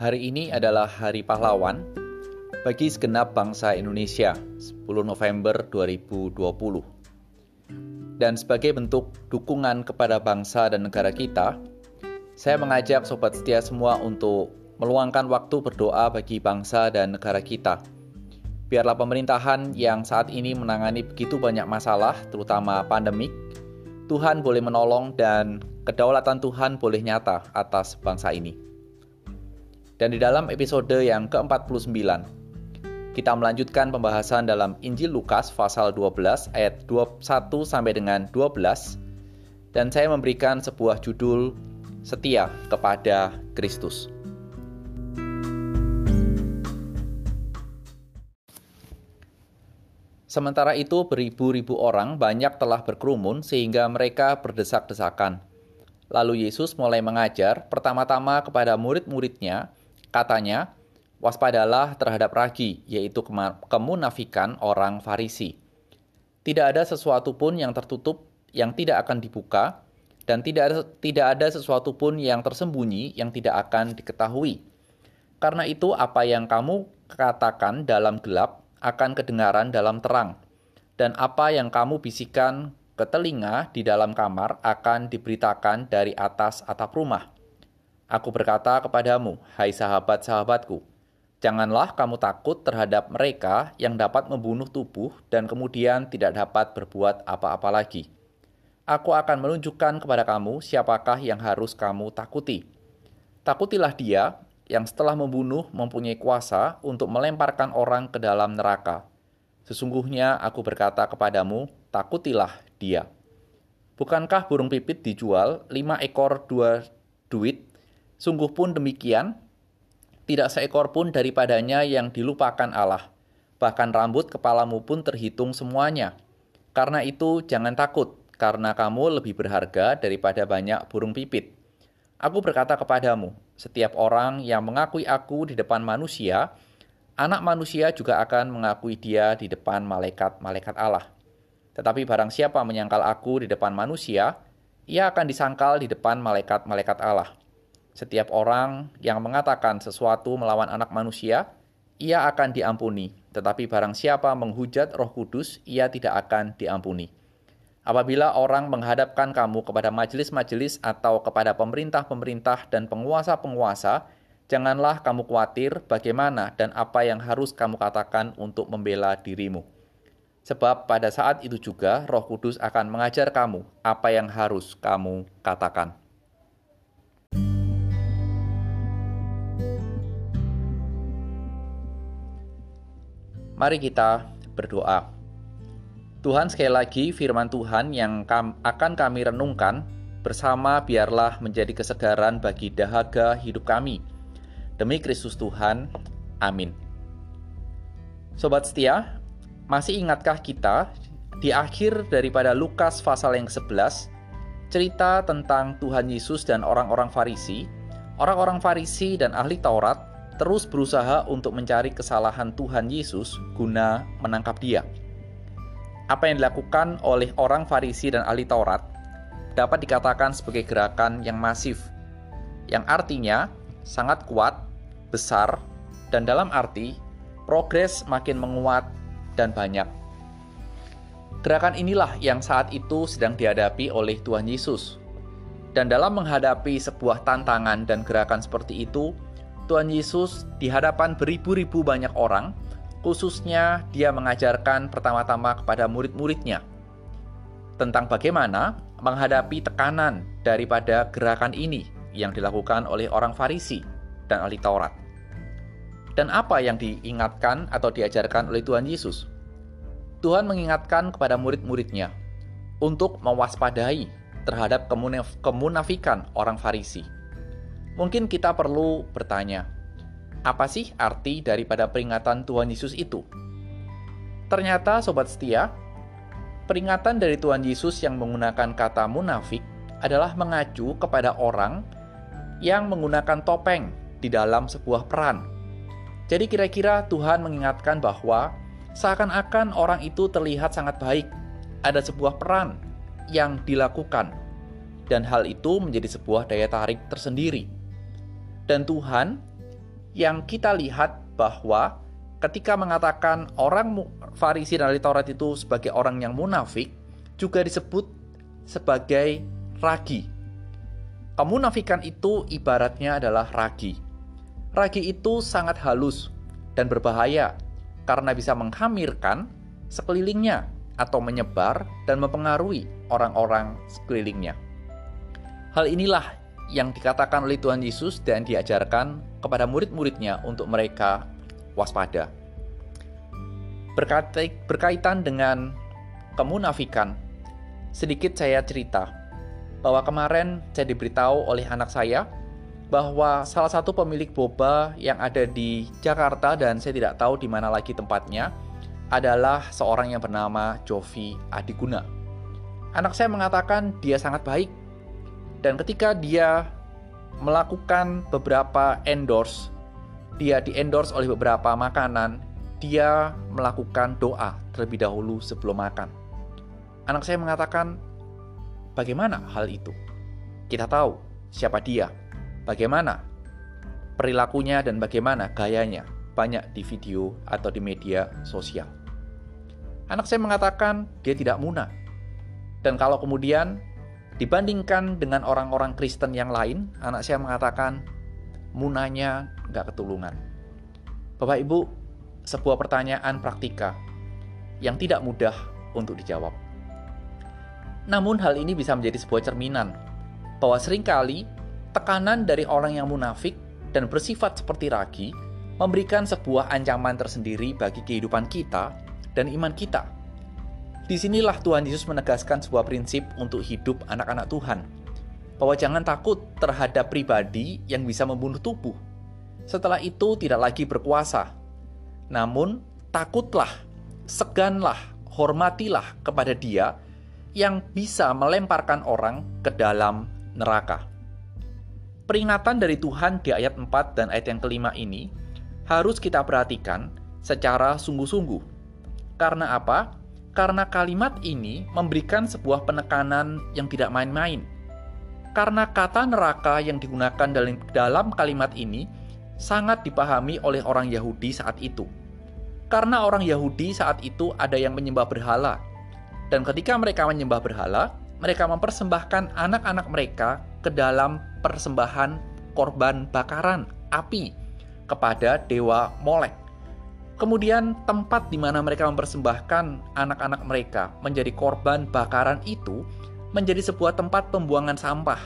Hari ini adalah Hari Pahlawan bagi segenap bangsa Indonesia, 10 November 2020. Dan sebagai bentuk dukungan kepada bangsa dan negara kita, saya mengajak sobat setia semua untuk meluangkan waktu berdoa bagi bangsa dan negara kita. Biarlah pemerintahan yang saat ini menangani begitu banyak masalah, terutama pandemik, Tuhan boleh menolong dan kedaulatan Tuhan boleh nyata atas bangsa ini. Dan di dalam episode yang ke-49, kita melanjutkan pembahasan dalam Injil Lukas pasal 12 ayat 21 sampai dengan 12 dan saya memberikan sebuah judul Setia kepada Kristus. Sementara itu beribu-ribu orang banyak telah berkerumun sehingga mereka berdesak-desakan. Lalu Yesus mulai mengajar pertama-tama kepada murid-muridnya Katanya, waspadalah terhadap ragi, yaitu kemunafikan orang Farisi. Tidak ada sesuatu pun yang tertutup yang tidak akan dibuka, dan tidak ada, tidak ada sesuatu pun yang tersembunyi yang tidak akan diketahui. Karena itu, apa yang kamu katakan dalam gelap akan kedengaran dalam terang, dan apa yang kamu bisikan ke telinga di dalam kamar akan diberitakan dari atas atap rumah. Aku berkata kepadamu, hai sahabat-sahabatku, janganlah kamu takut terhadap mereka yang dapat membunuh tubuh dan kemudian tidak dapat berbuat apa-apa lagi. Aku akan menunjukkan kepada kamu siapakah yang harus kamu takuti. Takutilah dia yang setelah membunuh mempunyai kuasa untuk melemparkan orang ke dalam neraka. Sesungguhnya aku berkata kepadamu, takutilah dia. Bukankah burung pipit dijual lima ekor dua duit Sungguh pun demikian, tidak seekor pun daripadanya yang dilupakan Allah. Bahkan rambut kepalamu pun terhitung semuanya. Karena itu jangan takut, karena kamu lebih berharga daripada banyak burung pipit. Aku berkata kepadamu, setiap orang yang mengakui aku di depan manusia, anak manusia juga akan mengakui dia di depan malaikat-malaikat Allah. Tetapi barang siapa menyangkal aku di depan manusia, ia akan disangkal di depan malaikat-malaikat Allah. Setiap orang yang mengatakan sesuatu melawan anak manusia, ia akan diampuni. Tetapi barang siapa menghujat roh kudus, ia tidak akan diampuni. Apabila orang menghadapkan kamu kepada majelis-majelis atau kepada pemerintah-pemerintah dan penguasa-penguasa, janganlah kamu khawatir bagaimana dan apa yang harus kamu katakan untuk membela dirimu. Sebab pada saat itu juga Roh Kudus akan mengajar kamu apa yang harus kamu katakan. Mari kita berdoa. Tuhan sekali lagi firman Tuhan yang kam akan kami renungkan bersama biarlah menjadi kesegaran bagi dahaga hidup kami. Demi Kristus Tuhan, amin. Sobat setia, masih ingatkah kita di akhir daripada Lukas pasal yang 11 cerita tentang Tuhan Yesus dan orang-orang Farisi, orang-orang Farisi dan ahli Taurat terus berusaha untuk mencari kesalahan Tuhan Yesus guna menangkap dia. Apa yang dilakukan oleh orang Farisi dan ahli Taurat dapat dikatakan sebagai gerakan yang masif, yang artinya sangat kuat, besar, dan dalam arti progres makin menguat dan banyak. Gerakan inilah yang saat itu sedang dihadapi oleh Tuhan Yesus. Dan dalam menghadapi sebuah tantangan dan gerakan seperti itu, Tuhan Yesus di hadapan beribu-ribu banyak orang, khususnya dia mengajarkan pertama-tama kepada murid-muridnya tentang bagaimana menghadapi tekanan daripada gerakan ini yang dilakukan oleh orang Farisi dan ahli Taurat. Dan apa yang diingatkan atau diajarkan oleh Tuhan Yesus? Tuhan mengingatkan kepada murid-muridnya untuk mewaspadai terhadap kemunafikan orang Farisi Mungkin kita perlu bertanya, apa sih arti daripada peringatan Tuhan Yesus itu? Ternyata sobat setia, peringatan dari Tuhan Yesus yang menggunakan kata munafik adalah mengacu kepada orang yang menggunakan topeng di dalam sebuah peran. Jadi kira-kira Tuhan mengingatkan bahwa seakan-akan orang itu terlihat sangat baik. Ada sebuah peran yang dilakukan dan hal itu menjadi sebuah daya tarik tersendiri dan Tuhan yang kita lihat bahwa ketika mengatakan orang Farisi dan ahli Taurat itu sebagai orang yang munafik, juga disebut sebagai ragi. Kemunafikan itu ibaratnya adalah ragi. Ragi itu sangat halus dan berbahaya karena bisa menghamirkan sekelilingnya atau menyebar dan mempengaruhi orang-orang sekelilingnya. Hal inilah yang dikatakan oleh Tuhan Yesus dan diajarkan kepada murid-muridnya untuk mereka waspada. Berkaitan dengan kemunafikan, sedikit saya cerita bahwa kemarin saya diberitahu oleh anak saya bahwa salah satu pemilik boba yang ada di Jakarta dan saya tidak tahu di mana lagi tempatnya adalah seorang yang bernama Jovi Adiguna. Anak saya mengatakan dia sangat baik dan ketika dia melakukan beberapa endorse, dia di-endorse oleh beberapa makanan, dia melakukan doa terlebih dahulu sebelum makan. Anak saya mengatakan, bagaimana hal itu? Kita tahu siapa dia, bagaimana perilakunya dan bagaimana gayanya banyak di video atau di media sosial. Anak saya mengatakan dia tidak muna. Dan kalau kemudian Dibandingkan dengan orang-orang Kristen yang lain, anak saya mengatakan munanya nggak ketulungan. Bapak Ibu, sebuah pertanyaan praktika yang tidak mudah untuk dijawab. Namun hal ini bisa menjadi sebuah cerminan bahwa sering kali tekanan dari orang yang munafik dan bersifat seperti ragi memberikan sebuah ancaman tersendiri bagi kehidupan kita dan iman kita Di sinilah Tuhan Yesus menegaskan sebuah prinsip untuk hidup anak-anak Tuhan, bahwa jangan takut terhadap pribadi yang bisa membunuh tubuh. Setelah itu tidak lagi berkuasa. Namun, takutlah, seganlah, hormatilah kepada dia yang bisa melemparkan orang ke dalam neraka. Peringatan dari Tuhan di ayat 4 dan ayat yang kelima ini harus kita perhatikan secara sungguh-sungguh. Karena apa? Karena kalimat ini memberikan sebuah penekanan yang tidak main-main. Karena kata neraka yang digunakan dalam kalimat ini sangat dipahami oleh orang Yahudi saat itu. Karena orang Yahudi saat itu ada yang menyembah berhala. Dan ketika mereka menyembah berhala, mereka mempersembahkan anak-anak mereka ke dalam persembahan korban bakaran api kepada dewa Molek. Kemudian tempat di mana mereka mempersembahkan anak-anak mereka menjadi korban bakaran itu menjadi sebuah tempat pembuangan sampah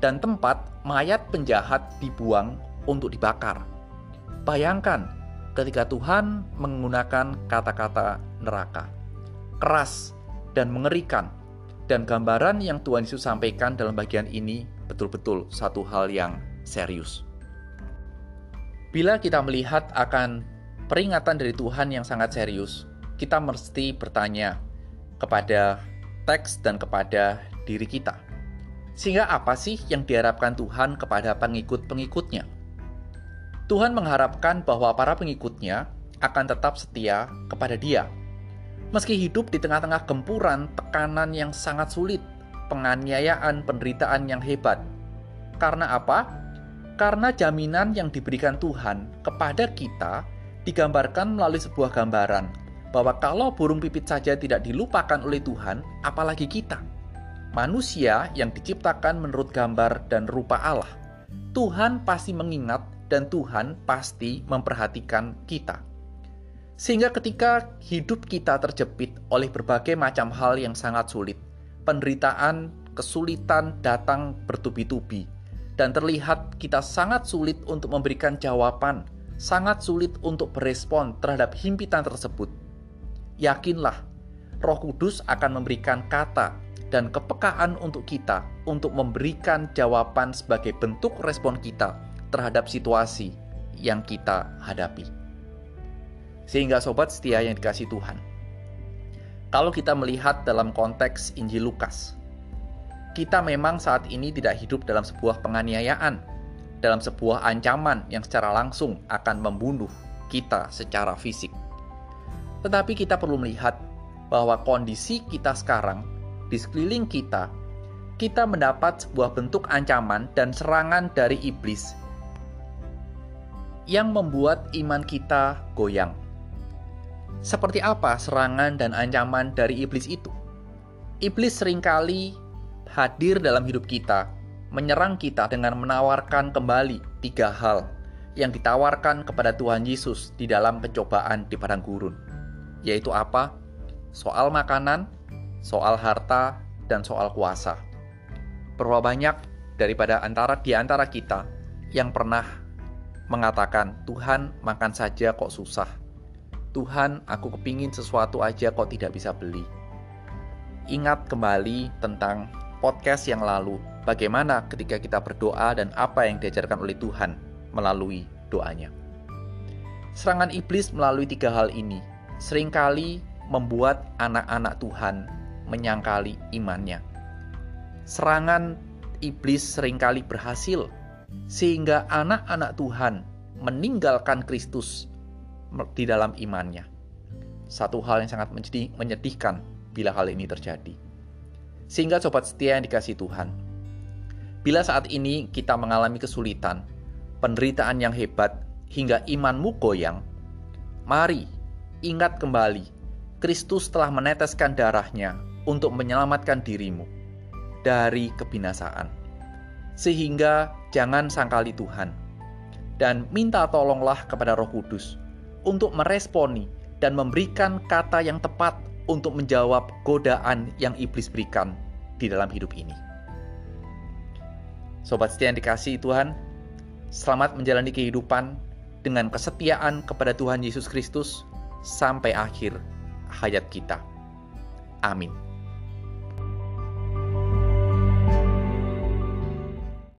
dan tempat mayat penjahat dibuang untuk dibakar. Bayangkan ketika Tuhan menggunakan kata-kata neraka, keras dan mengerikan, dan gambaran yang Tuhan Yesus sampaikan dalam bagian ini betul-betul satu hal yang serius. Bila kita melihat akan peringatan dari Tuhan yang sangat serius, kita mesti bertanya kepada teks dan kepada diri kita. Sehingga apa sih yang diharapkan Tuhan kepada pengikut-pengikutnya? Tuhan mengharapkan bahwa para pengikutnya akan tetap setia kepada Dia. Meski hidup di tengah-tengah gempuran, tekanan yang sangat sulit, penganiayaan, penderitaan yang hebat. Karena apa? Karena jaminan yang diberikan Tuhan kepada kita digambarkan melalui sebuah gambaran bahwa kalau burung pipit saja tidak dilupakan oleh Tuhan, apalagi kita. Manusia yang diciptakan menurut gambar dan rupa Allah. Tuhan pasti mengingat dan Tuhan pasti memperhatikan kita. Sehingga ketika hidup kita terjepit oleh berbagai macam hal yang sangat sulit, penderitaan, kesulitan datang bertubi-tubi, dan terlihat kita sangat sulit untuk memberikan jawaban sangat sulit untuk berespon terhadap himpitan tersebut. Yakinlah, Roh Kudus akan memberikan kata dan kepekaan untuk kita untuk memberikan jawaban sebagai bentuk respon kita terhadap situasi yang kita hadapi. Sehingga sobat setia yang dikasih Tuhan, kalau kita melihat dalam konteks Injil Lukas, kita memang saat ini tidak hidup dalam sebuah penganiayaan dalam sebuah ancaman yang secara langsung akan membunuh kita secara fisik. Tetapi kita perlu melihat bahwa kondisi kita sekarang di sekeliling kita, kita mendapat sebuah bentuk ancaman dan serangan dari iblis yang membuat iman kita goyang. Seperti apa serangan dan ancaman dari iblis itu? Iblis sering kali hadir dalam hidup kita, menyerang kita dengan menawarkan kembali tiga hal yang ditawarkan kepada Tuhan Yesus di dalam pencobaan di padang gurun, yaitu apa? Soal makanan, soal harta, dan soal kuasa. Berapa banyak daripada antara di antara kita yang pernah mengatakan, Tuhan makan saja kok susah. Tuhan aku kepingin sesuatu aja kok tidak bisa beli. Ingat kembali tentang podcast yang lalu, bagaimana ketika kita berdoa dan apa yang diajarkan oleh Tuhan melalui doanya. Serangan iblis melalui tiga hal ini sering kali membuat anak-anak Tuhan menyangkali imannya. Serangan iblis sering kali berhasil, sehingga anak-anak Tuhan meninggalkan Kristus di dalam imannya. Satu hal yang sangat menyedihkan bila hal ini terjadi. Sehingga sobat setia yang dikasih Tuhan, bila saat ini kita mengalami kesulitan, penderitaan yang hebat, hingga imanmu goyang, mari ingat kembali, Kristus telah meneteskan darahnya untuk menyelamatkan dirimu dari kebinasaan. Sehingga jangan sangkali Tuhan dan minta tolonglah kepada Roh Kudus untuk meresponi dan memberikan kata yang tepat untuk menjawab godaan yang iblis berikan di dalam hidup ini. Sobat setia yang dikasih Tuhan, selamat menjalani kehidupan dengan kesetiaan kepada Tuhan Yesus Kristus sampai akhir hayat kita. Amin.